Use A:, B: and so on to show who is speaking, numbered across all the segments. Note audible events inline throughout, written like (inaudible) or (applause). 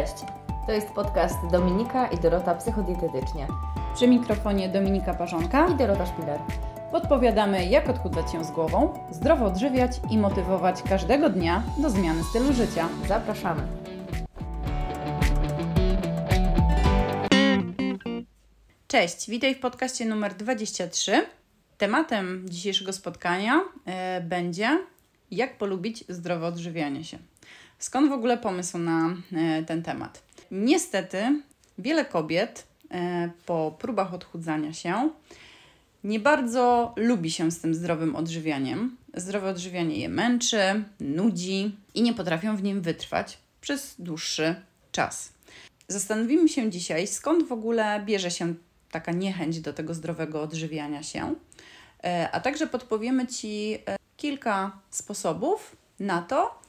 A: Cześć! To jest podcast Dominika i Dorota Psychodietetycznie
B: Przy mikrofonie Dominika Parzonka
A: i Dorota Szpiler.
B: podpowiadamy, jak odchudzać się z głową, zdrowo odżywiać i motywować każdego dnia do zmiany stylu życia.
A: Zapraszamy!
B: Cześć, witaj w podcaście numer 23. Tematem dzisiejszego spotkania e, będzie jak polubić zdrowe odżywianie się. Skąd w ogóle pomysł na e, ten temat? Niestety, wiele kobiet e, po próbach odchudzania się nie bardzo lubi się z tym zdrowym odżywianiem. Zdrowe odżywianie je męczy, nudzi i nie potrafią w nim wytrwać przez dłuższy czas. Zastanowimy się dzisiaj, skąd w ogóle bierze się taka niechęć do tego zdrowego odżywiania się, e, a także podpowiemy Ci kilka sposobów na to,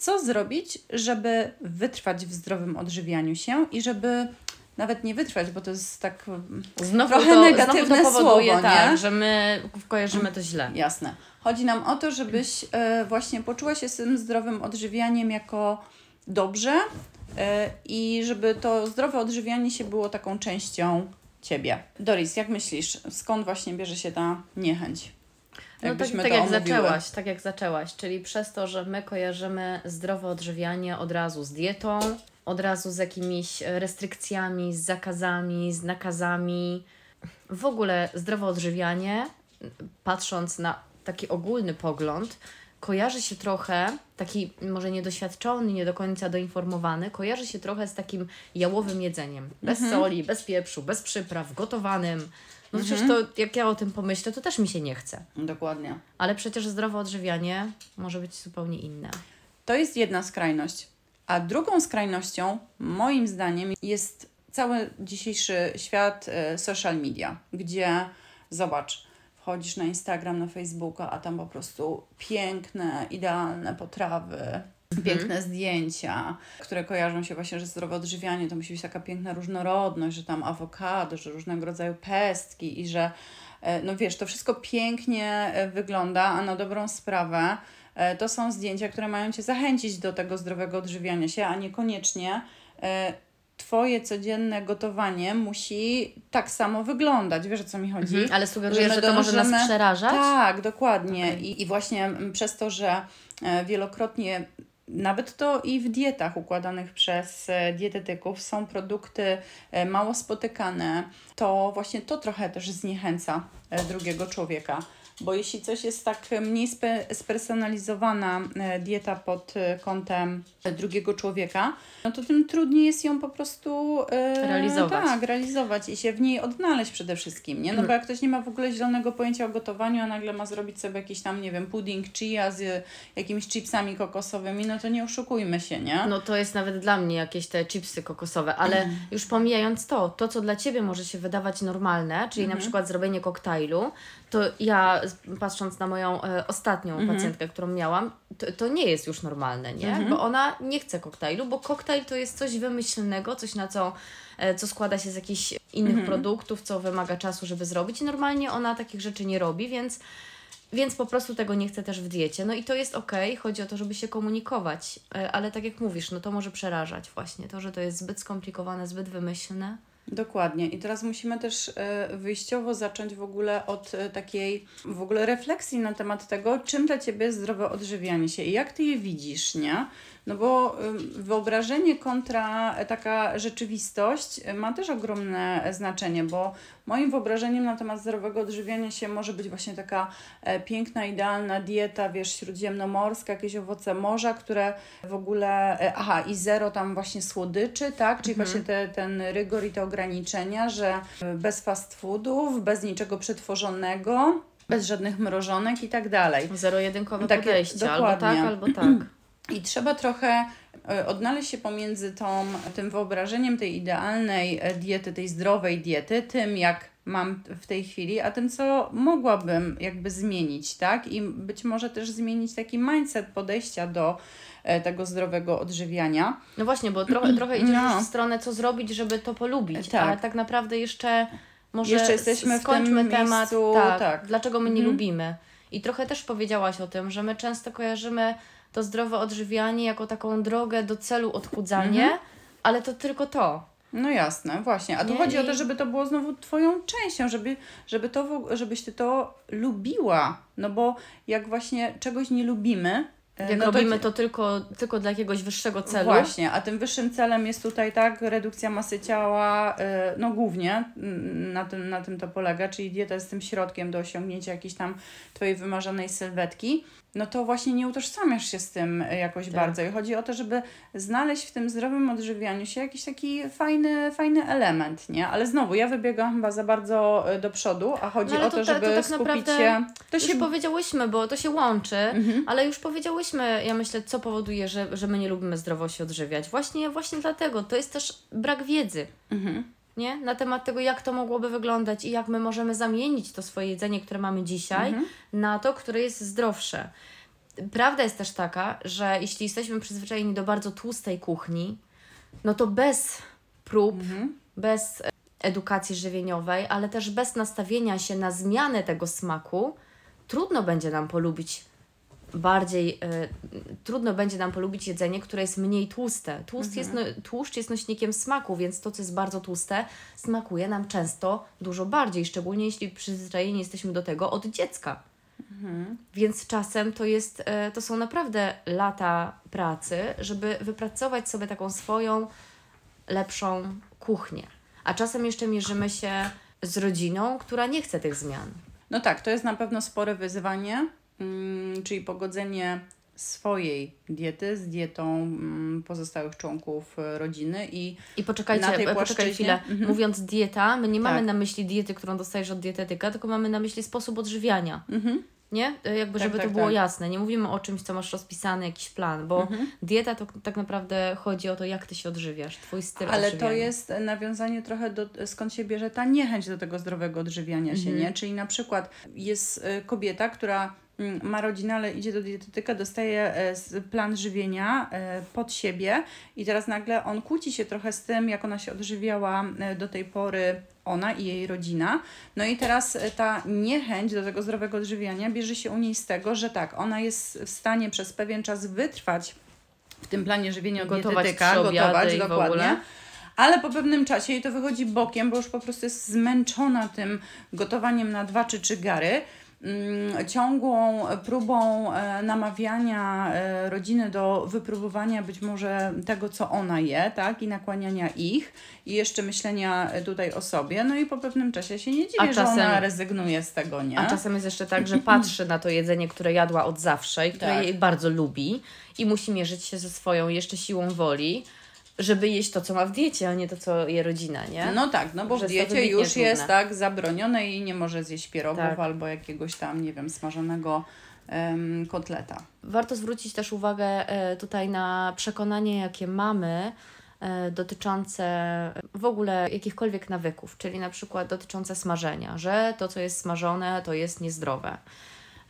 B: co zrobić, żeby wytrwać w zdrowym odżywianiu się i żeby nawet nie wytrwać, bo to jest tak mm,
A: Znowu
B: trochę
A: to,
B: negatywne
A: znowu to powoduje,
B: słowo,
A: tak, że my kojarzymy to źle.
B: Jasne. Chodzi nam o to, żebyś e, właśnie poczuła się z tym zdrowym odżywianiem jako dobrze e, i żeby to zdrowe odżywianie się było taką częścią Ciebie. Doris, jak myślisz, skąd właśnie bierze się ta niechęć?
A: No tak, tak jak
B: omówiły.
A: zaczęłaś, tak jak zaczęłaś, czyli przez to, że my kojarzymy zdrowe odżywianie od razu z dietą, od razu z jakimiś restrykcjami, z zakazami, z nakazami. W ogóle zdrowe odżywianie, patrząc na taki ogólny pogląd, kojarzy się trochę, taki może niedoświadczony, nie do końca doinformowany, kojarzy się trochę z takim jałowym jedzeniem. Bez soli, bez pieprzu, bez przypraw, gotowanym. No przecież to, jak ja o tym pomyślę, to też mi się nie chce.
B: Dokładnie.
A: Ale przecież zdrowe odżywianie może być zupełnie inne.
B: To jest jedna skrajność. A drugą skrajnością, moim zdaniem, jest cały dzisiejszy świat e, social media, gdzie zobacz, wchodzisz na Instagram, na Facebooka, a tam po prostu piękne, idealne potrawy, piękne zdjęcia, które kojarzą się właśnie, że zdrowe odżywianie to musi być taka piękna różnorodność, że tam awokado, że różnego rodzaju pestki i że e, no wiesz, to wszystko pięknie e, wygląda, a na dobrą sprawę e, to są zdjęcia, które mają Cię zachęcić do tego zdrowego odżywiania się, a niekoniecznie Twoje codzienne gotowanie musi tak samo wyglądać. Wiesz o co mi chodzi?
A: Ale sugerujesz, że to może nas
B: dążymy-
A: przerażać?
B: Tak, dokładnie.
A: Okej.
B: I, I właśnie mm, przez to, że wielokrotnie, nawet to i w dietach układanych przez e, dietetyków są produkty e, mało spotykane, to właśnie to trochę też zniechęca e, drugiego człowieka. Bo jeśli coś jest tak mniej spe, spersonalizowana e, dieta pod e, kątem e, drugiego człowieka, no to tym trudniej jest ją po prostu e,
A: Realizować.
B: Tak, realizować i się w niej odnaleźć przede wszystkim, nie? No bo jak ktoś nie ma w ogóle zielonego pojęcia o gotowaniu, a nagle ma zrobić sobie jakiś tam, nie wiem, pudding chia z e, jakimiś chipsami kokosowymi, no to nie oszukujmy się, nie?
A: No to jest nawet dla mnie jakieś te chipsy kokosowe, ale
B: Mhm.
A: już pomijając to, to co dla Ciebie może się wydawać normalne, czyli
B: Mhm.
A: na przykład zrobienie koktajlu, to ja patrząc na moją e, ostatnią
B: Mhm.
A: pacjentkę, którą miałam, to, to nie jest już normalne, nie?
B: Mhm.
A: Bo ona nie chce koktajlu, bo koktajl to jest coś wymyślnego, coś na co, e, co składa się z jakichś innych
B: Mhm.
A: produktów, co wymaga czasu, żeby zrobić i normalnie ona takich rzeczy nie robi, więc więc po prostu tego nie chcę też w diecie. No i to jest okej, chodzi o to, żeby się komunikować, e, ale tak jak mówisz, no to może przerażać właśnie. To, że to jest zbyt skomplikowane, zbyt wymyślne.
B: Dokładnie. I teraz musimy też e, wyjściowo zacząć w ogóle od e, takiej w ogóle refleksji na temat tego, czym dla Ciebie jest zdrowe odżywianie się i jak Ty je widzisz, nie? No bo ym, wyobrażenie kontra e, taka rzeczywistość e, ma też ogromne e, znaczenie, bo moim wyobrażeniem na temat zdrowego odżywiania się może być właśnie taka piękna, idealna dieta, wiesz, śródziemnomorska, jakieś owoce morza, które w ogóle, aha, i zero tam właśnie słodyczy, tak? Czyli właśnie te, ten rygor i te ograniczenia, że bez fast foodów, bez niczego przetworzonego, bez żadnych mrożonek i tak dalej.
A: Zero-jedynkowe
B: Takie-
A: podejście, albo tak,
B: dokładnie.
A: albo tak. (clears throat)
B: I trzeba trochę e, odnaleźć się pomiędzy tą, tym wyobrażeniem tej idealnej e, diety, tej zdrowej diety, tym jak mam w tej chwili, a tym, co mogłabym jakby zmienić, tak? I być może też zmienić taki mindset podejścia do e, tego zdrowego odżywiania.
A: No właśnie, bo trochę, trochę idziesz
B: No.
A: w stronę, co zrobić, żeby to polubić,
B: Tak.
A: ale tak naprawdę jeszcze może
B: Jeszcze jesteśmy w
A: skończmy temat,
B: miejscu,
A: tak,
B: tak.
A: dlaczego my nie
B: Mhm.
A: lubimy. I trochę też powiedziałaś o tym, że my często kojarzymy to zdrowe odżywianie jako taką drogę do celu odchudzanie,
B: Mhm.
A: ale to tylko to.
B: No jasne, właśnie. A tu
A: Nie,
B: chodzi o to, żeby to było znowu twoją częścią, żeby, żeby to, żebyś ty to lubiła. No bo jak właśnie czegoś nie lubimy, e,
A: Jak
B: no
A: robimy to tylko, tylko dla jakiegoś wyższego celu.
B: Właśnie, a tym wyższym celem jest tutaj tak redukcja masy ciała, y, no głównie mm, na tym, na tym to polega, czyli dieta jest tym środkiem do osiągnięcia jakiejś tam twojej wymarzonej sylwetki, no to właśnie nie utożsamiasz się z tym y, jakoś
A: Tak.
B: bardzo i chodzi o to, żeby znaleźć w tym zdrowym odżywianiu się jakiś taki fajny, fajny element, nie? Ale znowu, ja wybiegam chyba za bardzo y, do przodu, a chodzi
A: No
B: o
A: to
B: to, żeby
A: to tak
B: skupić
A: naprawdę
B: się... To
A: Już
B: się...
A: powiedziałyśmy, bo to się łączy,
B: Mhm.
A: ale już powiedziałyśmy, ja myślę, co powoduje, że, że my nie lubimy zdrowo się odżywiać. Właśnie, właśnie dlatego. To jest też brak wiedzy.
B: Mhm.
A: Nie? Na temat tego, jak to mogłoby wyglądać i jak my możemy zamienić to swoje jedzenie, które mamy dzisiaj,
B: Mhm.
A: na to, które jest zdrowsze. Prawda jest też taka, że jeśli jesteśmy przyzwyczajeni do bardzo tłustej kuchni, no to bez prób,
B: Mhm.
A: bez e, edukacji żywieniowej, ale też bez nastawienia się na zmianę tego smaku, trudno będzie nam polubić bardziej, e, trudno będzie nam polubić jedzenie, które jest mniej tłuste. Tłust jest, no, tłuszcz jest nośnikiem smaku, więc to, co jest bardzo tłuste, smakuje nam często dużo bardziej, szczególnie jeśli przyzwyczajeni jesteśmy do tego od dziecka. Więc czasem to jest, e, to są naprawdę lata pracy, żeby wypracować sobie taką swoją lepszą kuchnię. A czasem jeszcze mierzymy się z rodziną, która nie chce tych zmian.
B: No tak, to jest na pewno spore wyzwanie, czyli pogodzenie swojej diety z dietą mm, pozostałych członków e, rodziny i
A: I poczekajcie,
B: Na tej
A: e, poczekaj
B: płaszczyźnie?
A: chwilę.
B: Mhm.
A: Mówiąc dieta, my nie mamy
B: Tak.
A: na myśli diety, którą dostajesz od dietetyka, tylko mamy na myśli sposób odżywiania.
B: mhm,
A: Nie? E, Jakby,
B: Tak,
A: żeby
B: tak,
A: to było
B: tak.
A: jasne. Nie mówimy o czymś, co masz rozpisany, jakiś plan, bo
B: Mhm.
A: dieta to tak naprawdę chodzi o to, jak ty się odżywiasz, twój styl
B: ale
A: odżywiania.
B: to jest nawiązanie trochę do skąd się bierze ta niechęć do tego zdrowego odżywiania się,
A: Mhm.
B: nie? Czyli na przykład jest kobieta, która mm, ma rodzinę, ale idzie do dietetyka, dostaje e, plan żywienia e, pod siebie i teraz nagle on kłóci się trochę z tym, jak ona się odżywiała e, do tej pory, ona i jej rodzina. No i teraz ta niechęć do tego zdrowego odżywiania bierze się u niej z tego, że tak, ona jest w stanie przez pewien czas wytrwać w tym planie żywienia
A: Gotować
B: dietetyka, gotować dokładnie. Ale po pewnym czasie jej to wychodzi bokiem, bo już po prostu jest zmęczona tym gotowaniem na dwa czy trzy gary. Mm, Ciągłą próbą e, namawiania e, rodziny do wypróbowania być może tego, co ona je, tak, i nakłaniania ich, i jeszcze myślenia tutaj o sobie. No i po pewnym czasie się nie dziwię,
A: A
B: że
A: czasem-
B: ona rezygnuje z tego, nie?
A: A czasem jest jeszcze tak, że patrzy na to jedzenie, które jadła od zawsze i które
B: Tak.
A: jej bardzo lubi i musi mierzyć się ze swoją jeszcze siłą woli, żeby jeść to, co ma w diecie, a nie to, co je rodzina, nie?
B: No tak, no bo
A: Że
B: w
A: jest
B: diecie już jest
A: trudne.
B: tak zabronione i nie może zjeść pierogów
A: Tak.
B: albo jakiegoś tam, nie wiem, smażonego em, kotleta.
A: Warto zwrócić też uwagę e, tutaj na przekonanie, jakie mamy e, dotyczące w ogóle jakichkolwiek nawyków, czyli na przykład dotyczące smażenia, że to, co jest smażone, to jest niezdrowe.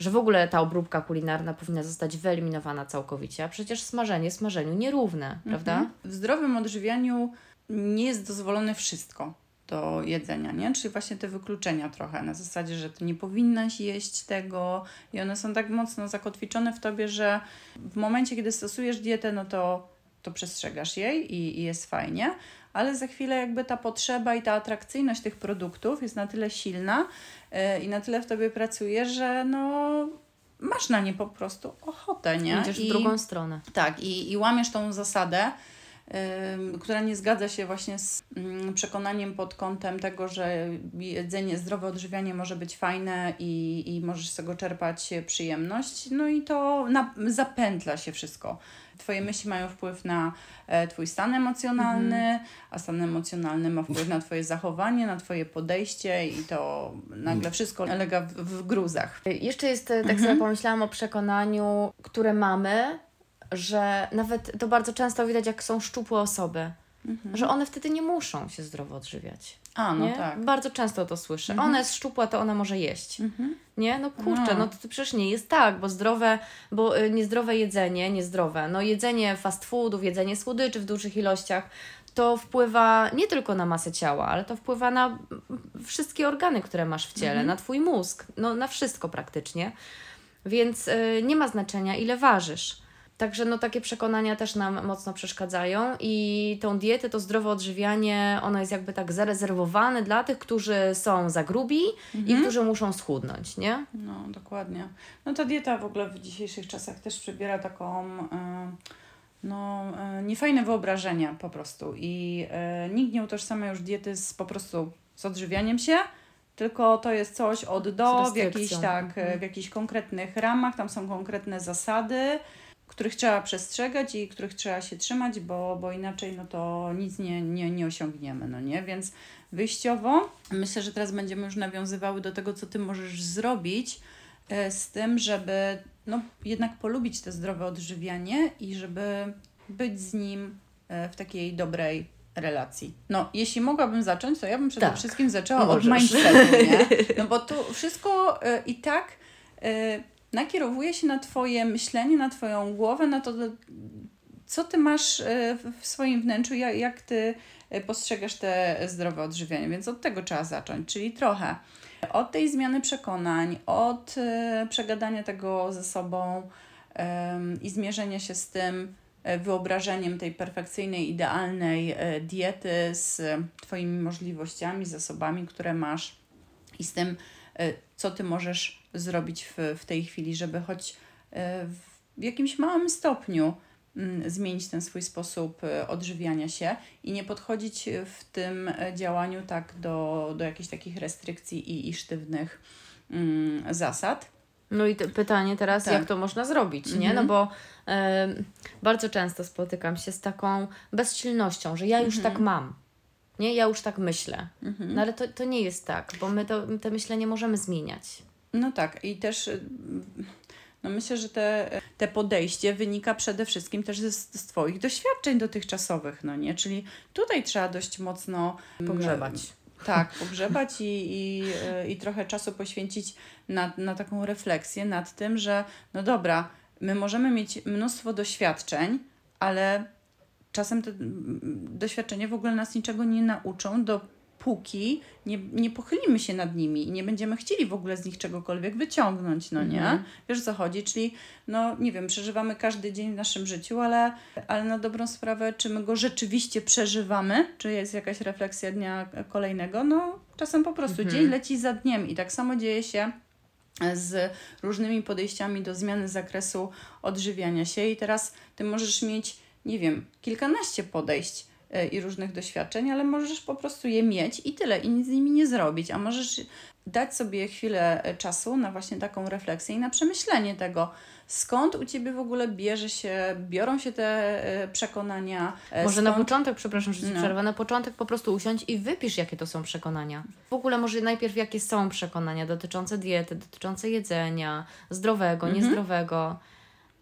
A: Że w ogóle ta obróbka kulinarna powinna zostać wyeliminowana całkowicie, a przecież smażenie smażeniu nierówne, prawda?
B: W zdrowym odżywianiu nie jest dozwolone wszystko do jedzenia, nie? Czyli właśnie te wykluczenia trochę, na zasadzie, że ty nie powinnaś jeść tego i one są tak mocno zakotwiczone w tobie, że w momencie, kiedy stosujesz dietę, no to, to przestrzegasz jej i, i jest fajnie, ale za chwilę jakby ta potrzeba i ta atrakcyjność tych produktów jest na tyle silna i na tyle w tobie pracuje, że no masz na nie po prostu ochotę, nie?
A: Idziesz w
B: I-
A: drugą stronę.
B: tak, i, i łamiesz tą zasadę, która nie zgadza się właśnie z ym, przekonaniem pod kątem tego, że jedzenie, zdrowe odżywianie może być fajne i, i możesz z tego czerpać przyjemność. No i to na, zapętla się wszystko. Twoje myśli mają wpływ na e, Twój stan emocjonalny, a stan emocjonalny ma wpływ na Twoje zachowanie, na Twoje podejście i to nagle wszystko lega w, w gruzach.
A: Jeszcze jest, e, tak sobie pomyślałam o przekonaniu, które mamy, że nawet to bardzo często widać, jak są szczupłe osoby, że one wtedy nie muszą się zdrowo odżywiać.
B: A, no
A: nie?
B: tak.
A: Bardzo często to słyszę. Ona jest szczupła, to ona może jeść.
B: Mhm.
A: Nie? No kurczę,
B: No.
A: no to, przecież nie jest tak, bo zdrowe, bo y, niezdrowe jedzenie, niezdrowe, no jedzenie fast foodów, jedzenie słodyczy w dużych ilościach, to wpływa nie tylko na masę ciała, ale to wpływa na wszystkie organy, które masz w ciele, na Twój mózg, no na wszystko praktycznie. Więc y, nie ma znaczenia, ile ważysz. Także no takie przekonania też nam mocno przeszkadzają i tą dietę, to zdrowe odżywianie, ono jest jakby tak zarezerwowane dla tych, którzy są za grubi i którzy muszą schudnąć, nie?
B: No, dokładnie. No ta dieta w ogóle w dzisiejszych czasach też przybiera taką y, no, y, niefajne wyobrażenia po prostu i y, nikt nie utożsamia już diety z po prostu z odżywianiem się, tylko to jest coś od do, w jakichś, tak,
A: Mhm.
B: w jakichś konkretnych ramach, tam są konkretne zasady, których trzeba przestrzegać i których trzeba się trzymać, bo, bo inaczej no to nic nie, nie, nie osiągniemy, no nie? Więc wyjściowo myślę, że teraz będziemy już nawiązywały do tego, co Ty możesz zrobić e, z tym, żeby no, jednak polubić to zdrowe odżywianie i żeby być z nim e, w takiej dobrej relacji. No, jeśli mogłabym zacząć, to ja bym przede
A: Tak,
B: wszystkim zaczęła
A: możesz.
B: od mindsetu, nie? No bo tu wszystko e, i tak nakierowuje się na Twoje myślenie, na Twoją głowę, na to, co Ty masz e, w- swoim wnętrzu, jak, jak Ty e, postrzegasz te zdrowe odżywianie, więc od tego trzeba zacząć, czyli trochę od tej zmiany przekonań, od e, przegadania tego ze sobą i zmierzenia się z tym wyobrażeniem tej perfekcyjnej, idealnej diety z Twoimi możliwościami, zasobami, które masz i z tym, co Ty możesz zrobić w, w tej chwili, żeby choć e, w jakimś małym stopniu mm, zmienić ten swój sposób e, odżywiania się i nie podchodzić w tym e, działaniu tak do, do jakichś takich restrykcji i, i sztywnych mm, zasad.
A: No i te pytanie teraz,
B: Tak.
A: jak to można zrobić, nie?
B: Mhm.
A: No bo em, bardzo często spotykam się z taką bezsilnością, że ja już
B: Mhm.
A: tak mam. Nie, ja już tak myślę. No ale to, to nie jest tak, bo my to, te myślenie możemy zmieniać.
B: No tak, i też y, no myślę, że te, te podejście wynika przede wszystkim też z, z Twoich doświadczeń dotychczasowych, no nie? Czyli tutaj trzeba dość mocno mm,
A: Pogrzebać.
B: Tak, (laughs) pogrzebać i, i, y, i trochę czasu poświęcić na, na taką refleksję nad tym, że no dobra, my możemy mieć mnóstwo doświadczeń, ale czasem te mm, doświadczenia w ogóle nas niczego nie nauczą, dopóki nie, nie pochylimy się nad nimi i nie będziemy chcieli w ogóle z nich czegokolwiek wyciągnąć, no nie?
A: Mhm.
B: Wiesz o co chodzi? Czyli, no nie wiem, przeżywamy każdy dzień w naszym życiu, ale, ale na dobrą sprawę, czy my go rzeczywiście przeżywamy, czy jest jakaś refleksja dnia kolejnego, no czasem po prostu
A: Mhm.
B: dzień leci za dniem i tak samo dzieje się z różnymi podejściami do zmiany zakresu odżywiania się i teraz ty możesz mieć, nie wiem, kilkanaście podejść e, i różnych doświadczeń, ale możesz po prostu je mieć i tyle, i nic z nimi nie zrobić, a możesz dać sobie chwilę e, czasu na właśnie taką refleksję i na przemyślenie tego, skąd u Ciebie w ogóle bierze się, biorą się te e, przekonania.
A: Może na
B: skąd-
A: początek, przepraszam, że ci
B: No.
A: przerwę, na początek po prostu usiądź i wypisz, jakie to są przekonania. W ogóle może najpierw, jakie są przekonania dotyczące diety, dotyczące jedzenia, zdrowego,
B: Mhm.
A: niezdrowego.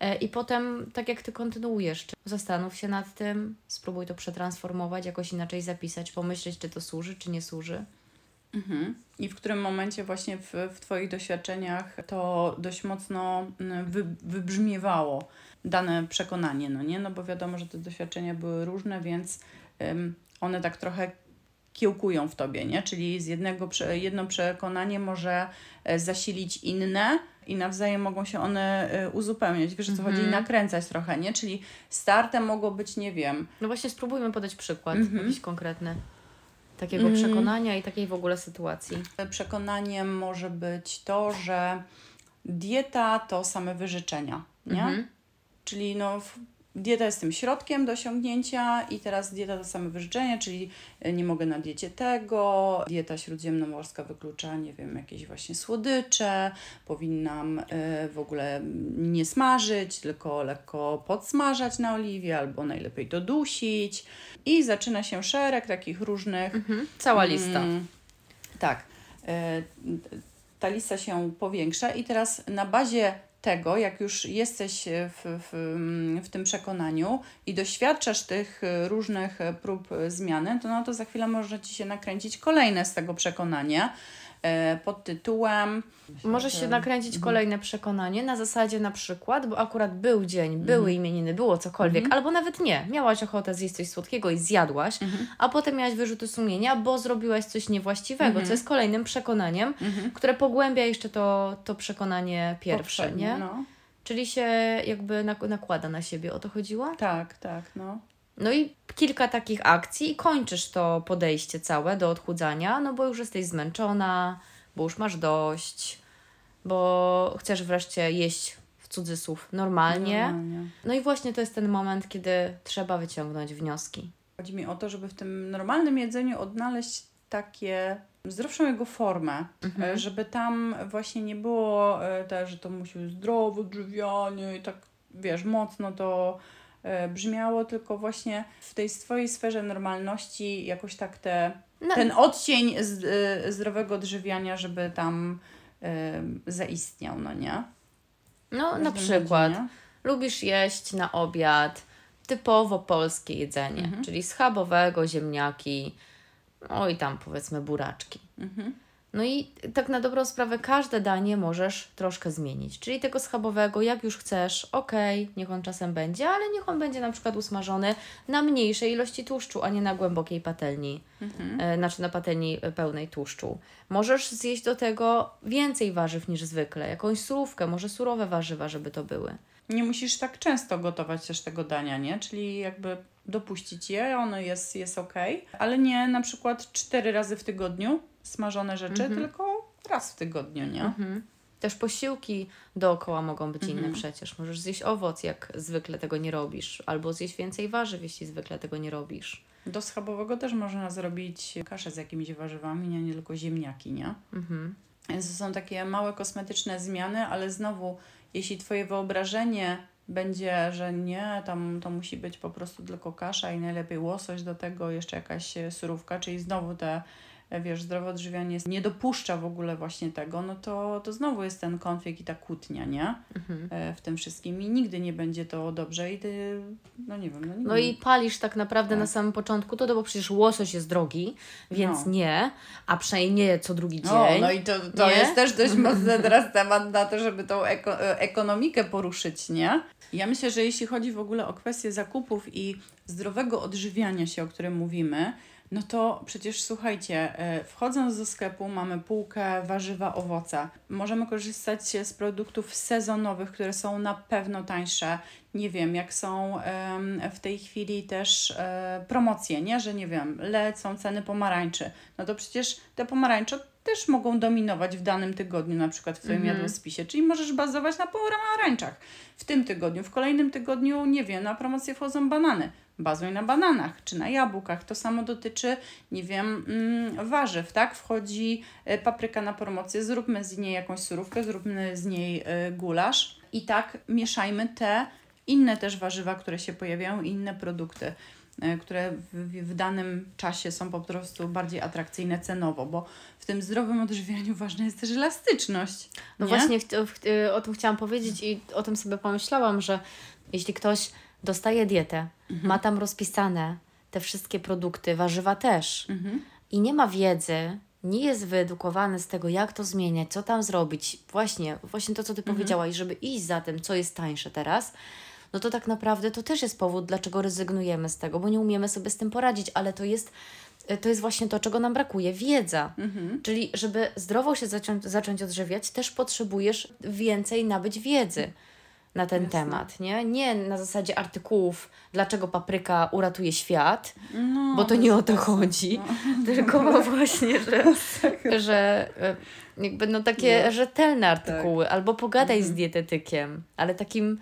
A: E, I potem, tak jak ty kontynuujesz, zastanów się nad tym, spróbuj to przetransformować, jakoś inaczej zapisać, pomyśleć, czy to służy, czy nie służy.
B: Mhm. I w którym momencie właśnie w, w Twoich doświadczeniach to dość mocno mm, wy, wybrzmiewało dane przekonanie, no nie? No bo wiadomo, że te doświadczenia były różne, więc ym, one tak trochę kiełkują w Tobie, nie? Czyli z jednego, jedno przekonanie może e, zasilić inne i nawzajem mogą się one e, uzupełniać. Wiesz o co chodzi? I nakręcać trochę, nie? Czyli startem mogło być, nie wiem,
A: No właśnie, spróbujmy podać przykład
B: Mhm.
A: jakiś konkretny takiego
B: Mm.
A: przekonania i takiej w ogóle sytuacji.
B: Przekonaniem może być to, że dieta to same wyrzeczenia, nie?
A: Mhm.
B: Czyli no, dieta jest tym środkiem do osiągnięcia i teraz dieta to same wyrzeczenia, czyli e, nie mogę na diecie tego, dieta śródziemnomorska wyklucza, nie wiem, jakieś właśnie słodycze, powinnam e, w ogóle nie smażyć, tylko lekko podsmażać na oliwie albo najlepiej to dusić i zaczyna się szereg takich różnych
A: Mhm. Cała lista.
B: Mm, tak. E, Ta lista się powiększa i teraz na bazie tego, jak już jesteś w, w, w tym przekonaniu i doświadczasz tych e, różnych e, prób e, zmiany, to no to za chwilę może Ci się nakręcić kolejne z tego przekonania. e, pod tytułem
A: Może się nakręcić kolejne przekonanie na zasadzie na przykład, bo akurat był dzień, były imieniny, było cokolwiek, albo nawet nie. Miałaś ochotę zjeść coś słodkiego i zjadłaś, a potem miałaś wyrzuty sumienia, bo zrobiłaś coś niewłaściwego, co jest kolejnym przekonaniem, które pogłębia jeszcze to, to przekonanie pierwsze,
B: poprzednie,
A: nie?
B: No.
A: czyli się jakby nak- nakłada na siebie. O to chodziło?
B: Tak, tak, no.
A: No i kilka takich akcji i kończysz to podejście całe do odchudzania, no bo już jesteś zmęczona, bo już masz dość, bo chcesz wreszcie jeść w cudzysłów normalnie.
B: Normalnie.
A: No i właśnie to jest ten moment, kiedy trzeba wyciągnąć wnioski.
B: Chodzi mi o to, żeby w tym normalnym jedzeniu odnaleźć takie zdrowszą jego formę,
A: Mhm.
B: e, żeby tam właśnie nie było e, tak, że to musi być zdrowe odżywianie i tak, wiesz, mocno to brzmiało, tylko właśnie w tej swojej sferze normalności jakoś tak te,
A: No,
B: ten odcień z, e, zdrowego odżywiania, żeby tam e, zaistniał, no nie?
A: no
B: Wiesz,
A: na przykład
B: chodzi, nie?
A: lubisz jeść na obiad typowo polskie jedzenie,
B: Mhm.
A: czyli schabowego, ziemniaki, no i tam powiedzmy buraczki.
B: Mhm.
A: No i tak na dobrą sprawę każde danie możesz troszkę zmienić. Czyli tego schabowego, jak już chcesz, okej, niech on czasem będzie, ale niech on będzie na przykład usmażony na mniejszej ilości tłuszczu, a nie na głębokiej patelni,
B: Mhm.
A: e, znaczy na patelni e, pełnej tłuszczu. Możesz zjeść do tego więcej warzyw niż zwykle, jakąś surówkę, może surowe warzywa, żeby to były.
B: Nie musisz tak często gotować też tego dania, nie? Czyli jakby dopuścić je, ono jest, jest ok, ale nie na przykład cztery razy w tygodniu smażone rzeczy,
A: Mhm.
B: tylko raz w tygodniu, nie?
A: Mhm. Też posiłki dookoła mogą być
B: Mhm.
A: inne przecież. Możesz zjeść owoc, jak zwykle tego nie robisz, albo zjeść więcej warzyw, jeśli zwykle tego nie robisz.
B: Do schabowego też można zrobić kaszę z jakimiś warzywami, nie, nie tylko ziemniaki, nie?
A: Mhm.
B: Więc to są takie małe kosmetyczne zmiany, ale znowu, jeśli Twoje wyobrażenie będzie, że nie, tam to musi być po prostu tylko kasza i najlepiej łosoś do tego, jeszcze jakaś surówka, czyli znowu te, wiesz, zdrowe odżywianie nie dopuszcza w ogóle właśnie tego, no to, to znowu jest ten konflikt i ta kłótnia, nie?
A: Mhm.
B: E, W tym wszystkim i nigdy nie będzie to dobrze i ty, no nie wiem, no, nigdy
A: No i palisz tak naprawdę
B: Tak.
A: na samym początku to, no bo przecież łosoś jest drogi, więc
B: No.
A: nie, a przynajmniej nie co drugi dzień.
B: No, no i to, to
A: nie?
B: jest też dość (laughs) mocny teraz temat na to, żeby tą eko, e, ekonomikę poruszyć, nie? Ja myślę, że jeśli chodzi w ogóle o kwestię zakupów i zdrowego odżywiania się, o którym mówimy, no to przecież słuchajcie, e, wchodząc do sklepu mamy półkę warzywa, owoce. Możemy korzystać z produktów sezonowych, które są na pewno tańsze. Nie wiem, jak są w tej chwili też e, promocje, nie? Że nie wiem, lecą ceny pomarańczy. No to przecież te pomarańcze też mogą dominować w danym tygodniu, na przykład w Twoim
A: Mhm.
B: jadłospisie. Czyli możesz bazować na pomarańczach w tym tygodniu. W kolejnym tygodniu, nie wiem, na promocję wchodzą banany. Bazuj na bananach czy na jabłkach. To samo dotyczy, nie wiem, mm, warzyw, tak? Wchodzi e, papryka na promocję, zróbmy z niej jakąś surówkę, zróbmy z niej e, gulasz i tak mieszajmy te inne też warzywa, które się pojawiają, inne produkty, e, które w, w, danym czasie są po prostu bardziej atrakcyjne cenowo, bo w tym zdrowym odżywianiu ważna jest też elastyczność.
A: No
B: nie?
A: właśnie o tym chciałam powiedzieć i o tym sobie pomyślałam, że jeśli ktoś dostaje dietę,
B: Mhm.
A: ma tam rozpisane te wszystkie produkty, warzywa też
B: Mhm.
A: i nie ma wiedzy, nie jest wyedukowany z tego, jak to zmieniać, co tam zrobić, właśnie, właśnie to, co Ty
B: Mhm.
A: powiedziałaś, żeby iść za tym, co jest tańsze teraz, no to tak naprawdę to też jest powód, dlaczego rezygnujemy z tego, bo nie umiemy sobie z tym poradzić, ale to jest, to jest właśnie to, czego nam brakuje, wiedza.
B: Mhm.
A: Czyli, żeby zdrowo się zacząć, zacząć odżywiać, też potrzebujesz więcej nabyć wiedzy na ten
B: Jasne.
A: temat, nie? Nie na zasadzie artykułów, dlaczego papryka uratuje świat,
B: No,
A: bo to nie o to chodzi,
B: No. (laughs)
A: tylko właśnie, że, (laughs) że e, jakby no takie
B: No.
A: rzetelne artykuły, albo pogadaj z
B: Mhm.
A: dietetykiem, ale takim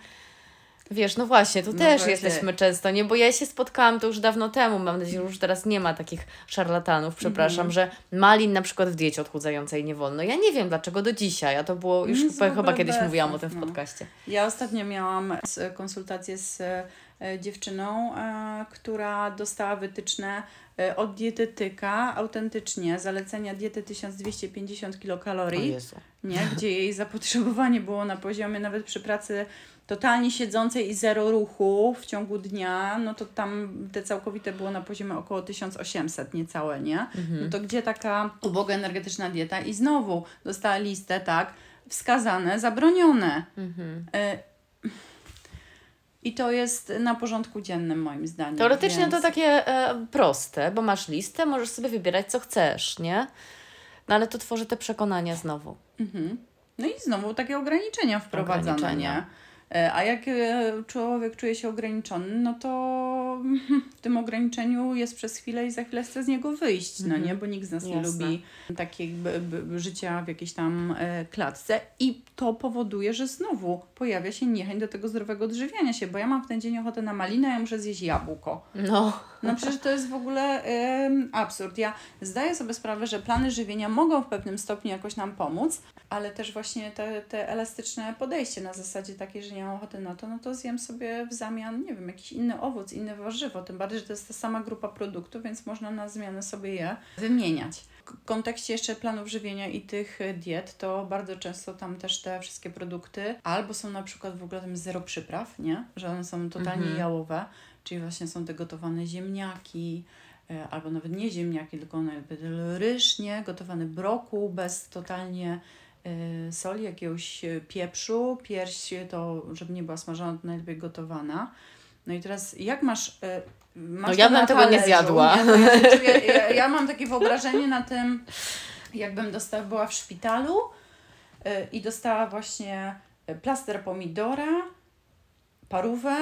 A: Wiesz, no właśnie, tu
B: No
A: też
B: właśnie.
A: jesteśmy często, nie? Bo ja się spotkałam to już dawno temu, mam nadzieję, że już teraz nie ma takich szarlatanów, przepraszam,
B: Mhm.
A: że malin na przykład w diecie odchudzającej nie wolno. Ja nie wiem dlaczego do dzisiaj, a to było, już chyba, kiedyś
B: bez
A: mówiłam o tym w podcaście.
B: Ja ostatnio miałam konsultację z e, dziewczyną, e, która dostała wytyczne e, od dietetyka, autentycznie, zalecenia diety 1250
A: O
B: kilokalorii, nie? gdzie jej zapotrzebowanie było na poziomie nawet przy pracy totalnie siedzącej i zero ruchu w ciągu dnia, no to tam te całkowite było na poziomie około 1800 niecałe, nie?
A: Mhm.
B: No to gdzie taka uboga energetyczna dieta? I znowu dostała listę, tak, wskazane, zabronione.
A: Mhm.
B: E, I to jest na porządku dziennym moim zdaniem.
A: Teoretycznie
B: więc...
A: to takie e, proste, bo masz listę, możesz sobie wybierać co chcesz, nie? No ale to tworzy te przekonania znowu.
B: Mhm. No i znowu takie ograniczenia wprowadzane,
A: Ograniczenia.
B: nie? E, a jak e, człowiek czuje się ograniczony, no to (laughs) w tym ograniczeniu jest przez chwilę i za chwilę chce z niego wyjść, no nie? Bo nikt z nas nie
A: Jasne.
B: lubi takiego życia w jakiejś tam e, klatce i to powoduje, że znowu pojawia się niechęć do tego zdrowego odżywiania się, bo ja mam w ten dzień ochotę na malinę, ja muszę zjeść jabłko.
A: No.
B: No przecież to jest w ogóle absurd. Ja zdaję sobie sprawę, że plany żywienia mogą w pewnym stopniu jakoś nam pomóc, ale też właśnie te, te elastyczne podejście na zasadzie takiej, że nie mam ochoty na to, no to zjem sobie w zamian, nie wiem, jakiś inny owoc, inne warzywo. Tym bardziej, że to jest ta sama grupa produktów, więc można na zmianę sobie je wymieniać. W kontekście jeszcze planów żywienia i tych e, diet, to bardzo często tam też te wszystkie produkty albo są na przykład w ogóle tam zero przypraw, nie? Że one są totalnie
A: Mhm.
B: jałowe, czyli właśnie są te gotowane ziemniaki, e, albo nawet nie ziemniaki, tylko ryż, nie? Gotowany brokuł bez totalnie soli, jakiegoś e, pieprzu, pierś to, żeby nie była smażona, to najlepiej gotowana. No i teraz jak masz... e, masz
A: No ja bym tego nie zjadła.
B: Nie? Ja, czuję, ja, ja mam takie wyobrażenie na tym, jakbym dostała, była w szpitalu i dostała właśnie plaster pomidora, parówę,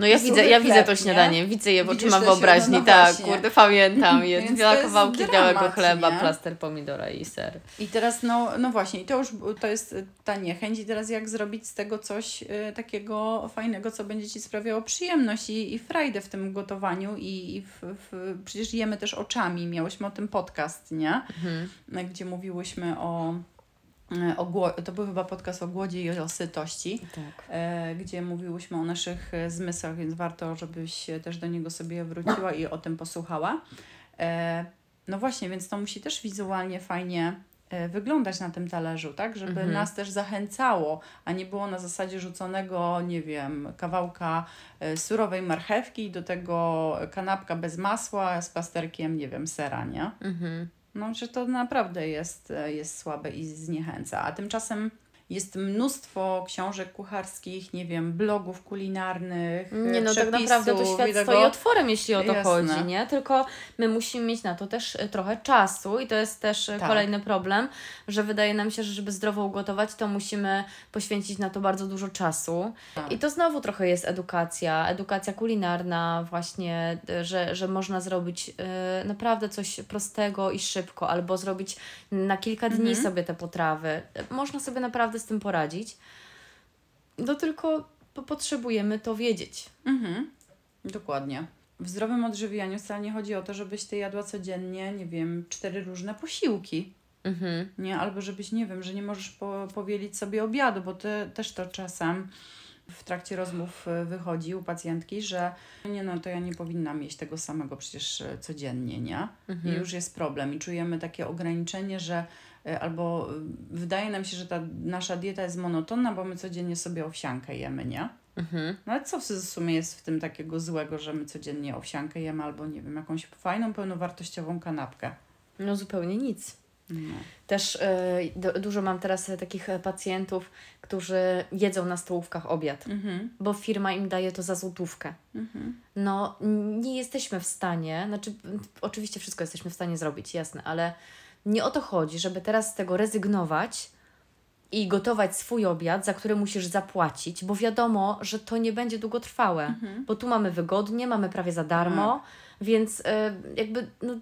A: No ja widzę, ja widzę to
B: nie?
A: śniadanie, widzę je w oczyma wyobraźni,
B: no,
A: tak,
B: właśnie.
A: kurde, pamiętam, jest (laughs)
B: jest
A: kawałki
B: dramat,
A: białego chleba,
B: nie?
A: plaster pomidora i ser.
B: I teraz, no, no właśnie, i to już to jest y, ta niechęć. I teraz jak zrobić z tego coś y, takiego fajnego, co będzie Ci sprawiało przyjemność i, i frajdę w tym gotowaniu. I, i w, w, przecież jemy też oczami. Miałyśmy o tym podcast, nie?
A: Mhm.
B: Gdzie mówiłyśmy o, to był chyba podcast o głodzie i o sytości.
A: Tak.
B: e, gdzie mówiłyśmy o naszych e, zmysłach, więc warto, żebyś też do niego sobie wróciła i o tym posłuchała. E, no właśnie, więc to musi też wizualnie fajnie e, wyglądać na tym talerzu, tak? Żeby
A: Mhm.
B: nas też zachęcało, a nie było na zasadzie rzuconego, nie wiem, kawałka e, surowej marchewki i do tego kanapka bez masła z plasterkiem, nie wiem, sera, nie?
A: Mhm.
B: No, że to naprawdę jest, e, jest słabe i zniechęca. A tymczasem jest mnóstwo książek kucharskich, nie wiem, blogów kulinarnych.
A: Nie no, tak naprawdę to świat
B: tego-
A: stoi otworem, jeśli o to
B: Jasne.
A: chodzi, nie? Tylko my musimy mieć na to też e, trochę czasu i to jest też e,
B: Tak.
A: kolejny problem, że wydaje nam się, że żeby zdrowo ugotować, to musimy poświęcić na to bardzo dużo czasu.
B: Tak.
A: I to znowu trochę jest edukacja, edukacja kulinarna właśnie, że, że można zrobić e, naprawdę coś prostego i szybko, albo zrobić na kilka dni
B: Mhm.
A: sobie te potrawy. Można sobie naprawdę z tym poradzić. No tylko po- potrzebujemy to wiedzieć.
B: Mhm. Dokładnie. W zdrowym odżywianiu wcale nie chodzi o to, żebyś ty jadła codziennie, nie wiem, cztery różne posiłki.
A: Mhm.
B: Nie, albo żebyś, nie wiem, że nie możesz po, powielić sobie obiadu, bo ty, też to czasem w trakcie rozmów e, wychodzi u pacjentki, że nie no, to ja nie powinnam jeść tego samego przecież e, codziennie, nie? I już jest problem i czujemy takie ograniczenie, że albo e, wydaje nam się, że ta nasza dieta jest monotonna, bo my codziennie sobie owsiankę jemy, nie?
A: Mhm.
B: No ale co w sumie jest w tym takiego złego, że my codziennie owsiankę jemy albo, nie wiem, jakąś fajną, pełnowartościową kanapkę?
A: No zupełnie nic.
B: No.
A: Też y, du- dużo mam teraz e, takich e, pacjentów, którzy jedzą na stołówkach obiad,
B: Mhm.
A: bo firma im daje to za złotówkę.
B: Mhm.
A: No, nie jesteśmy w stanie, znaczy, oczywiście wszystko jesteśmy w stanie zrobić, jasne, ale nie o to chodzi, żeby teraz z tego rezygnować i gotować swój obiad, za który musisz zapłacić, bo wiadomo, że to nie będzie długotrwałe,
B: Mhm.
A: bo tu mamy wygodnie, mamy prawie za darmo, więc y, jakby no,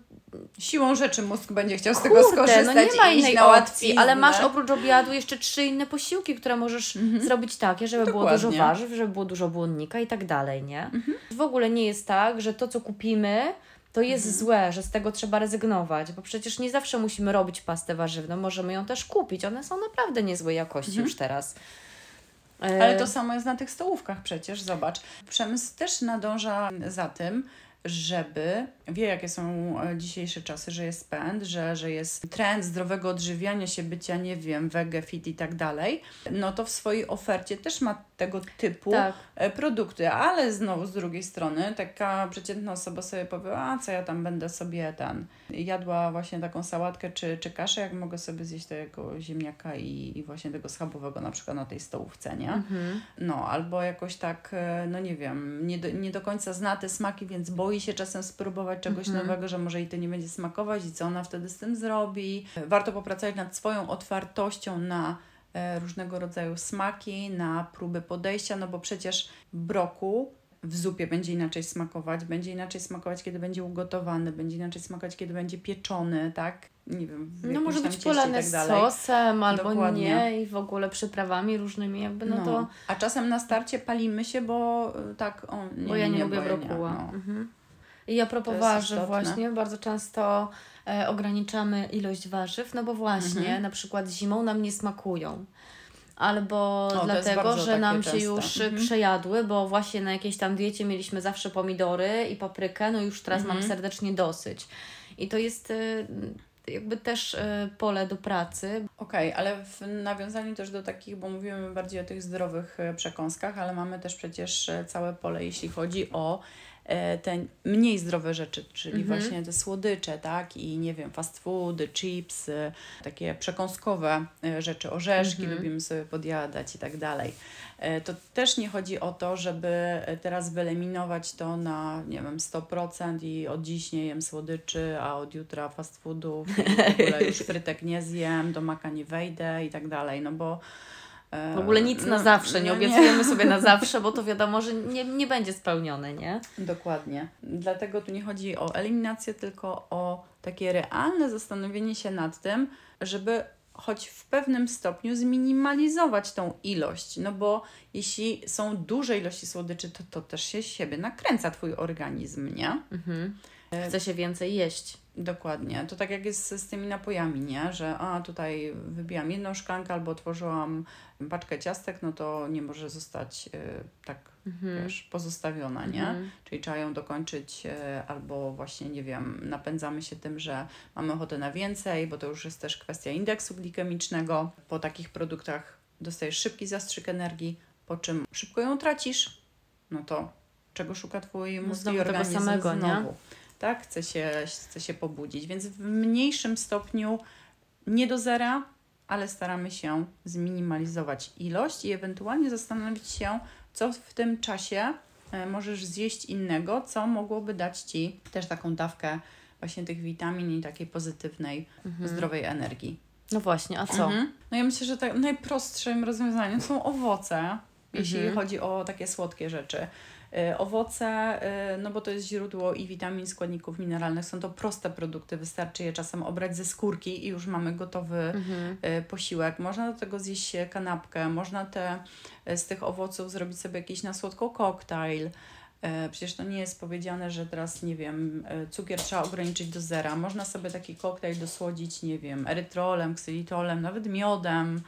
B: Siłą rzeczy mózg będzie chciał z tego skorzystać
A: no nie ma innej
B: na
A: opcji, ale masz oprócz obiadu jeszcze trzy inne posiłki, które możesz zrobić takie, żeby było dużo
B: Dokładnie.
A: warzyw, żeby było dużo błonnika i tak dalej, nie? W ogóle nie jest tak, że to, co kupimy, to jest złe, że z tego trzeba rezygnować, bo przecież nie zawsze musimy robić pastę warzywną, możemy ją też kupić. One są naprawdę niezłej jakości już teraz. E,
B: Ale to samo jest na tych stołówkach przecież, zobacz. Przemysł też nadąża za tym, żeby, wie jakie są e, dzisiejsze czasy, że jest pęd, że, że jest trend zdrowego odżywiania się, bycia, nie wiem, wege, fit i tak dalej, no to w swojej ofercie też ma tego typu
A: Tak.
B: e, produkty, ale znowu z drugiej strony taka przeciętna osoba sobie powie, a co ja tam będę sobie ten, jadła właśnie taką sałatkę czy, czy kaszę, jak mogę sobie zjeść tego ziemniaka i, i właśnie tego schabowego na przykład na tej stołówce, nie?
A: Mhm.
B: No, albo jakoś tak, e, no nie wiem, nie do, nie do końca zna te smaki, więc boi się czasem spróbować czegoś nowego, że może jej to nie będzie smakować i co ona wtedy z tym zrobi. Warto popracować nad swoją otwartością na różnego rodzaju smaki, na próby podejścia, no bo przecież broku w zupie będzie inaczej smakować, będzie inaczej smakować, kiedy będzie ugotowany, będzie inaczej smakować, kiedy będzie pieczony, tak? Nie wiem.
A: No może być polane tak z sosem albo Dokładnie. nie i w ogóle przyprawami różnymi, jakby no, no, to...
B: A czasem na starcie palimy się, bo y, tak, o, nie,
A: Bo ja nie, nie lubię brokuła. No. Mhm. I a propos warzyw właśnie, bardzo często e, ograniczamy ilość warzyw, no bo właśnie, mhm. na przykład zimą nam nie smakują albo o, dlatego, że nam się już mhm. przejadły, bo właśnie na jakiejś tam diecie mieliśmy zawsze pomidory i paprykę, no już teraz mhm. mam serdecznie dosyć. I to jest y, jakby też y, pole do pracy.
B: Okej, okay, ale w nawiązaniu też do takich, bo mówimy bardziej o tych zdrowych y, przekąskach, ale mamy też przecież całe pole, jeśli chodzi o E, te mniej zdrowe rzeczy, czyli mhm. właśnie te słodycze, tak? I nie wiem, fast foody, chipsy, takie przekąskowe e, rzeczy, orzeszki mhm. lubimy sobie podjadać i tak dalej. E, to też nie chodzi o to, żeby teraz wyeliminować to na, nie wiem, 100% i od dziś nie jem słodyczy, a od jutra fast foodów, w ogóle (laughs) już frytek nie zjem, do maka nie wejdę i tak dalej, no bo
A: w ogóle nic na no, zawsze, nie no obiecujemy nie. sobie na (laughs) zawsze, bo to wiadomo, że nie, nie będzie spełnione, nie?
B: Dokładnie. Dlatego tu nie chodzi o eliminację, tylko o takie realne zastanowienie się nad tym, żeby choć w pewnym stopniu zminimalizować tą ilość, no bo jeśli są duże ilości słodyczy, to to też się siebie nakręca Twój organizm, nie? Mhm.
A: Chce się więcej jeść.
B: Dokładnie. To tak jak jest z tymi napojami, nie? Że a tutaj wybijam jedną szklankę albo otworzyłam paczkę ciastek, no to nie może zostać y, tak, mhm. wiesz, pozostawiona, nie? Mhm. Czyli trzeba ją dokończyć y, albo właśnie, nie wiem, napędzamy się tym, że mamy ochotę na więcej, bo to już jest też kwestia indeksu glikemicznego. Po takich produktach dostajesz szybki zastrzyk energii, po czym szybko ją tracisz, no to czego szuka Twój mózg no i organizm tego samego, znowu. Nie? Tak? Chce się, chce się pobudzić. Więc w mniejszym stopniu nie do zera, ale staramy się zminimalizować ilość i ewentualnie zastanowić się, co w tym czasie e, możesz zjeść innego, co mogłoby dać Ci też taką dawkę właśnie tych witamin i takiej pozytywnej, mhm. zdrowej energii.
A: No właśnie, a co? Mhm.
B: No ja myślę, że tak najprostszym rozwiązaniem są owoce, jeśli mhm. chodzi o takie słodkie rzeczy. Y, owoce, y, no bo to jest źródło i witamin, składników mineralnych. Są to proste produkty, wystarczy je czasem obrać ze skórki i już mamy gotowy mhm. Y, posiłek. Można do tego zjeść kanapkę, można te, z tych owoców zrobić sobie jakiś na słodko koktajl. Przecież to nie jest powiedziane, że teraz, nie wiem, cukier trzeba ograniczyć do zera. Można sobie taki koktajl dosłodzić, nie wiem, erytrolem, ksylitolem, nawet miodem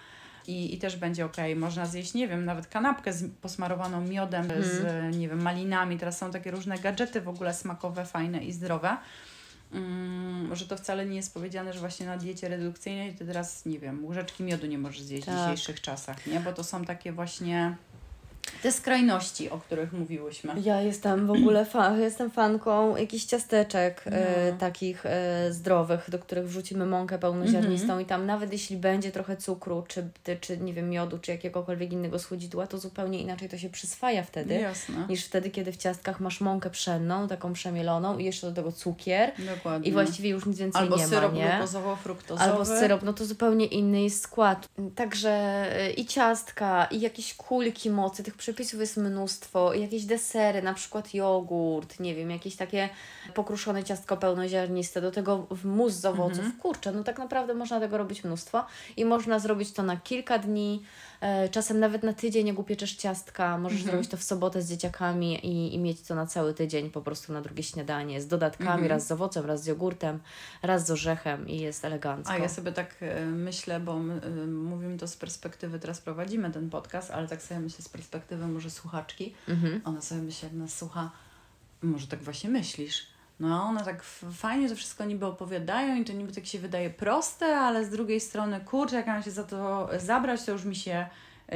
B: i, i też będzie ok. Można zjeść, nie wiem, nawet kanapkę z, posmarowaną miodem, mm. z, nie wiem, malinami. Teraz są takie różne gadżety w ogóle smakowe, fajne i zdrowe. Mm, że to wcale nie jest powiedziane, że właśnie na diecie redukcyjnej to teraz, nie wiem, łyżeczki miodu nie możesz zjeść tak. w dzisiejszych czasach, nie? Bo to są takie właśnie te skrajności, o których mówiłyśmy.
A: Ja jestem w ogóle fan, (clears throat) jestem fanką jakichś ciasteczek no. e, takich e, zdrowych, do których wrzucimy mąkę pełnoziarnistą mm-hmm. i tam nawet jeśli będzie trochę cukru, czy, czy nie wiem, miodu, czy jakiegokolwiek innego słodzidła, to zupełnie inaczej to się przyswaja wtedy,
B: Jasne.
A: niż wtedy, kiedy w ciastkach masz mąkę pszenną, taką przemieloną i jeszcze do tego cukier Dokładnie. i właściwie już nic więcej
B: Albo
A: nie
B: ma, Albo
A: syrop
B: glukozowo-fruktozowy.
A: Albo syrop, no to zupełnie inny jest skład. Także e, i ciastka, i jakieś kulki mocy, tych przepisów jest mnóstwo, jakieś desery, na przykład jogurt, nie wiem, jakieś takie pokruszone ciastko pełnoziarniste, do tego mus z owoców, mhm. kurczę, no tak naprawdę można tego robić mnóstwo i można zrobić to na kilka dni, czasem nawet na tydzień, jak upieczesz ciastka, możesz mhm. zrobić to w sobotę z dzieciakami i, i mieć to na cały tydzień po prostu na drugie śniadanie, z dodatkami, mhm. raz z owocem, raz z jogurtem, raz z orzechem i jest elegancko.
B: A ja sobie tak e, myślę, bo e, mówimy to z perspektywy, teraz prowadzimy ten podcast, ale tak sobie myślę z perspektywy może słuchaczki, mhm. ona sobie myśli, jak nas słucha, może tak właśnie myślisz, no one tak fajnie to wszystko niby opowiadają i to niby tak się wydaje proste, ale z drugiej strony, kurczę, jak mam się za to zabrać, to już mi się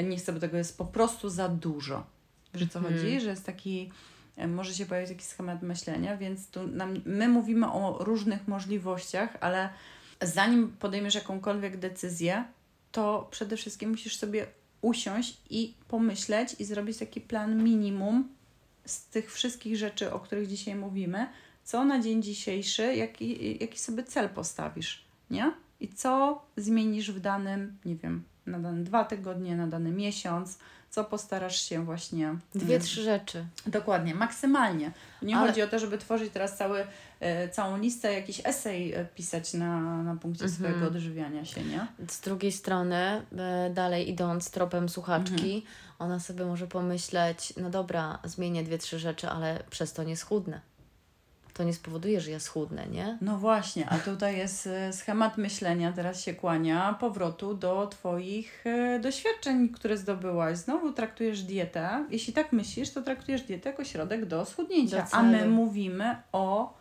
B: nie chce, bo tego jest po prostu za dużo. Że co hmm. chodzi? Że jest taki, e, może się pojawić taki schemat myślenia, więc tu nam, my mówimy o różnych możliwościach, ale zanim podejmiesz jakąkolwiek decyzję, to przede wszystkim musisz sobie usiąść i pomyśleć i zrobić taki plan minimum z tych wszystkich rzeczy, o których dzisiaj mówimy, co na dzień dzisiejszy, jaki, jaki sobie cel postawisz, nie? I co zmienisz w danym, nie wiem, na dane dwa tygodnie, na dany miesiąc, co postarasz się właśnie.
A: Dwie, trzy rzeczy.
B: Dokładnie, maksymalnie. Nie
A: Ale-
B: chodzi o to, żeby tworzyć teraz cały, e, całą listę, jakiś esej e, pisać na, na punkcie
A: Mhm.
B: swojego odżywiania się, nie?
A: Z drugiej strony, e, dalej idąc tropem słuchaczki,
B: Mhm.
A: ona sobie może pomyśleć, no dobra, zmienię dwie, trzy rzeczy, ale przez to nie schudnę. To nie spowoduje, że ja schudnę, nie?
B: No właśnie, a tutaj jest e, schemat myślenia, teraz się kłania, powrotu do Twoich e, doświadczeń, które zdobyłaś. Znowu traktujesz dietę. Jeśli tak myślisz, to traktujesz dietę jako środek do schudnięcia.
A: Do
B: a my mówimy o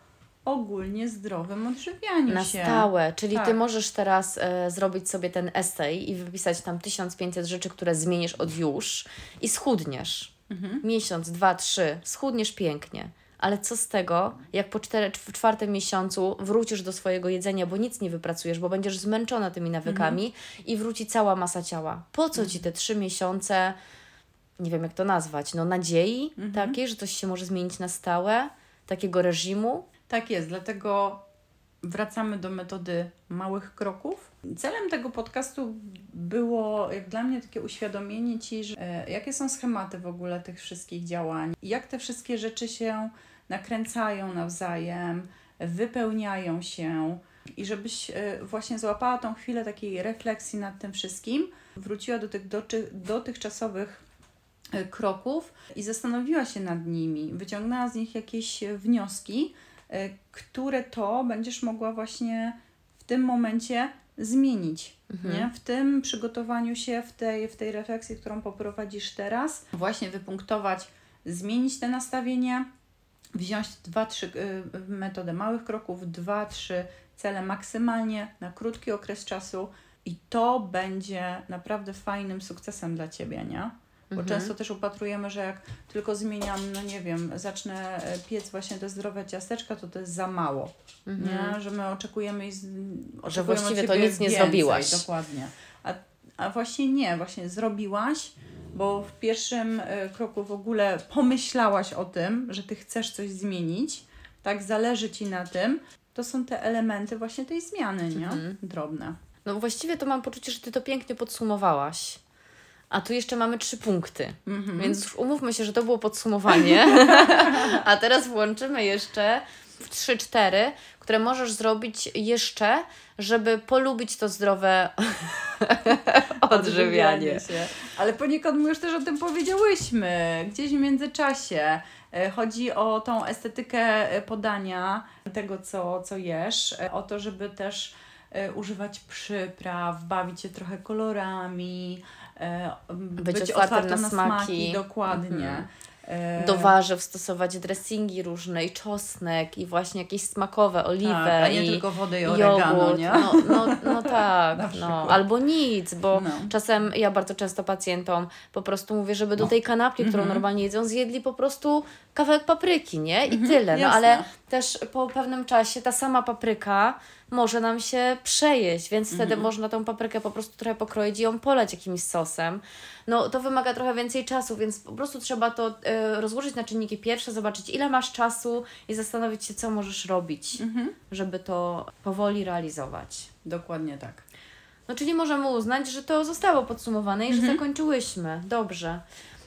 B: ogólnie zdrowym odżywianiu
A: Na
B: się.
A: stałe, czyli
B: Tak.
A: ty możesz teraz e, zrobić sobie ten esej i wypisać tam 1500 rzeczy, które zmienisz od już i schudniesz.
B: Mhm.
A: Miesiąc, dwa, trzy, schudniesz pięknie. Ale co z tego, jak po cztery, w czwartym miesiącu wrócisz do swojego jedzenia, bo nic nie wypracujesz, bo będziesz zmęczona tymi nawykami i wróci cała masa ciała. Po co ci te trzy miesiące, nie wiem jak to nazwać, no nadziei takiej, że coś się może zmienić na stałe, takiego reżimu?
B: Tak jest, dlatego wracamy do metody małych kroków. Celem tego podcastu było, jak dla mnie, takie uświadomienie Ci, że, e, jakie są schematy w ogóle tych wszystkich działań, jak te wszystkie rzeczy się nakręcają nawzajem, wypełniają się i żebyś e, właśnie złapała tą chwilę takiej refleksji nad tym wszystkim, wróciła do tych dotychczasowych e, kroków i zastanowiła się nad nimi, wyciągnęła z nich jakieś wnioski, e, które to będziesz mogła właśnie w tym momencie zmienić. Nie? W tym przygotowaniu się, w tej, w tej refleksji, którą poprowadzisz teraz, właśnie wypunktować, zmienić te nastawienie, wziąć dwa, trzy y, metodę małych kroków, dwa, trzy cele maksymalnie na krótki okres czasu i to będzie naprawdę fajnym sukcesem dla Ciebie, nie? Bo
A: Mhm.
B: często też upatrujemy, że jak tylko zmieniam, no nie wiem, zacznę e, piec właśnie te zdrowe ciasteczka, to to jest za mało, nie? Że my oczekujemy, i z, oczekujemy od
A: właściwie to nic nie
B: więcej,
A: zrobiłaś.
B: Dokładnie. A, a właśnie nie, właśnie zrobiłaś, bo w pierwszym e, kroku w ogóle pomyślałaś o tym, że Ty chcesz coś zmienić, tak, zależy Ci na tym, to są te elementy właśnie tej zmiany, nie?
A: Mhm.
B: Drobne.
A: No właściwie to mam poczucie, że Ty to pięknie podsumowałaś. A tu jeszcze mamy trzy punkty.
B: Mhm.
A: Więc już umówmy się, że to było podsumowanie. (laughs) A teraz włączymy jeszcze 3-4, które możesz zrobić jeszcze, żeby polubić to zdrowe (laughs) odżywianie.
B: się. Ale poniekąd my już też o tym powiedziałyśmy, gdzieś w międzyczasie. E, Chodzi o tą estetykę e, podania tego, co, co jesz, e, o to, żeby też używać przypraw, bawić się trochę kolorami, e, być,
A: otwartym na
B: smaki.
A: smaki.
B: dokładnie.
A: Mhm. Do warzyw stosować dressingi różne i czosnek i właśnie jakieś smakowe, oliwę
B: tak, a nie
A: i
B: tylko wodę i oregano,
A: jogurt.
B: nie?
A: No, no, no (laughs) tak, no. albo nic, bo
B: No.
A: czasem ja bardzo często pacjentom po prostu mówię, żeby do tej kanapki, którą
B: Mhm.
A: normalnie jedzą, zjedli po prostu kawałek papryki, nie? I tyle. No
B: Mhm. jasne.
A: ale też po pewnym czasie ta sama papryka może nam się przejeść, więc
B: Mhm.
A: wtedy można tą paprykę po prostu trochę pokroić i ją poleć jakimś sosem. No to wymaga trochę więcej czasu, więc po prostu trzeba to e, rozłożyć na czynniki pierwsze, zobaczyć ile masz czasu i zastanowić się, co możesz robić,
B: Mhm.
A: żeby to powoli realizować.
B: Dokładnie tak.
A: No czyli możemy uznać, że to zostało podsumowane i
B: Mhm.
A: że zakończyłyśmy. Dobrze.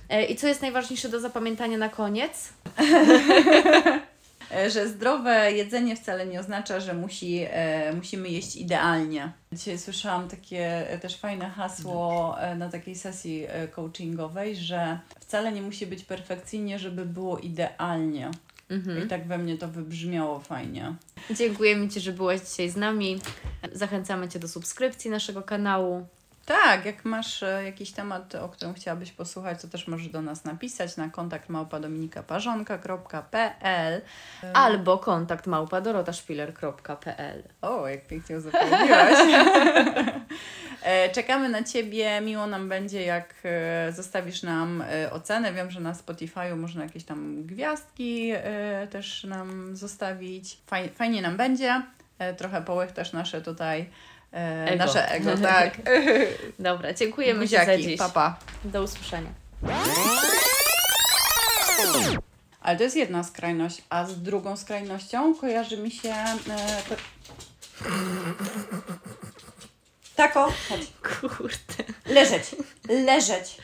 A: E, I co jest najważniejsze do zapamiętania na koniec? (laughs)
B: E, że zdrowe jedzenie wcale nie oznacza, że musi, e, musimy jeść idealnie. Dzisiaj słyszałam takie e, też fajne hasło e, na takiej sesji coachingowej, że wcale nie musi być perfekcyjnie, żeby było idealnie. I tak we mnie to wybrzmiało fajnie.
A: Dziękujemy Ci, że byłaś dzisiaj z nami. Zachęcamy Cię do subskrypcji naszego kanału.
B: Tak, jak masz e, jakiś temat, o którym chciałabyś posłuchać, to też możesz do nas napisać na kontakt małpadominikaparzonka.pl
A: Albo kontakt małpa dorotaszpiler.pl
B: O, jak pięknie uzupełniłaś. (laughs) E, Czekamy na Ciebie. Miło nam będzie, jak e, zostawisz nam e, ocenę. Wiem, że na Spotify'u można jakieś tam gwiazdki e, też nam zostawić. Faj, fajnie nam będzie. E, Trochę połechtasz nasze tutaj, e,
A: Ego.
B: nasze ego, (laughs) tak.
A: Dobra, dziękujemy Ci za
B: Buziaki,
A: dziś.
B: pa, pa.
A: Do usłyszenia.
B: Ale to jest jedna skrajność, a z drugą skrajnością kojarzy mi się... E, to... Tako, chodź.
A: Kurde.
B: Leżeć, leżeć,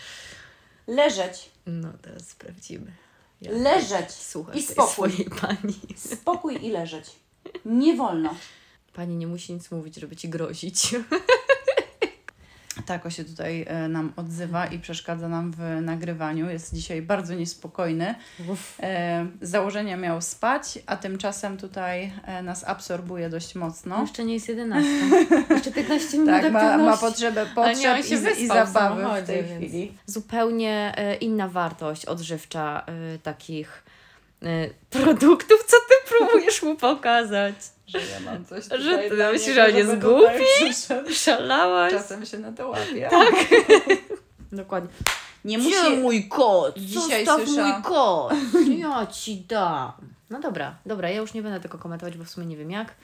B: leżeć,
A: No, teraz sprawdzimy. Ja
B: leżeć
A: Słuchaj
B: i spokój.
A: pani.
B: Spokój i leżeć. Nie wolno.
A: Pani nie musi nic mówić, żeby ci grozić.
B: Tako się tutaj e, nam odzywa i przeszkadza nam w nagrywaniu. Jest dzisiaj bardzo niespokojny. E, z założenia miał spać, a tymczasem tutaj e, nas absorbuje dość mocno.
A: Jeszcze nie jest 11. Jeszcze 15 minut
B: Tak, ma, ma potrzebę potrzeb
A: się
B: i, i
A: w
B: zabawy w
A: samochodzie,
B: tej chwili.
A: Zupełnie e, inna wartość odżywcza e, takich e, produktów, co ty próbujesz mu pokazać.
B: Że ja mam coś
A: Że
B: tutaj
A: ty
B: dla
A: myślisz, że on jest głupi?
B: przyszedł.
A: Szalałaś?
B: Czasem się na to łapie.
A: Tak. (laughs) Dokładnie.
B: Nie
A: Gdzie
B: musi...
A: mój kot?
B: Dzisiaj
A: Zostaw
B: słysza-
A: mój kot. (laughs) Ja ci dam. No dobra, dobra, ja już nie będę tego komentować, bo w sumie nie wiem jak. (laughs)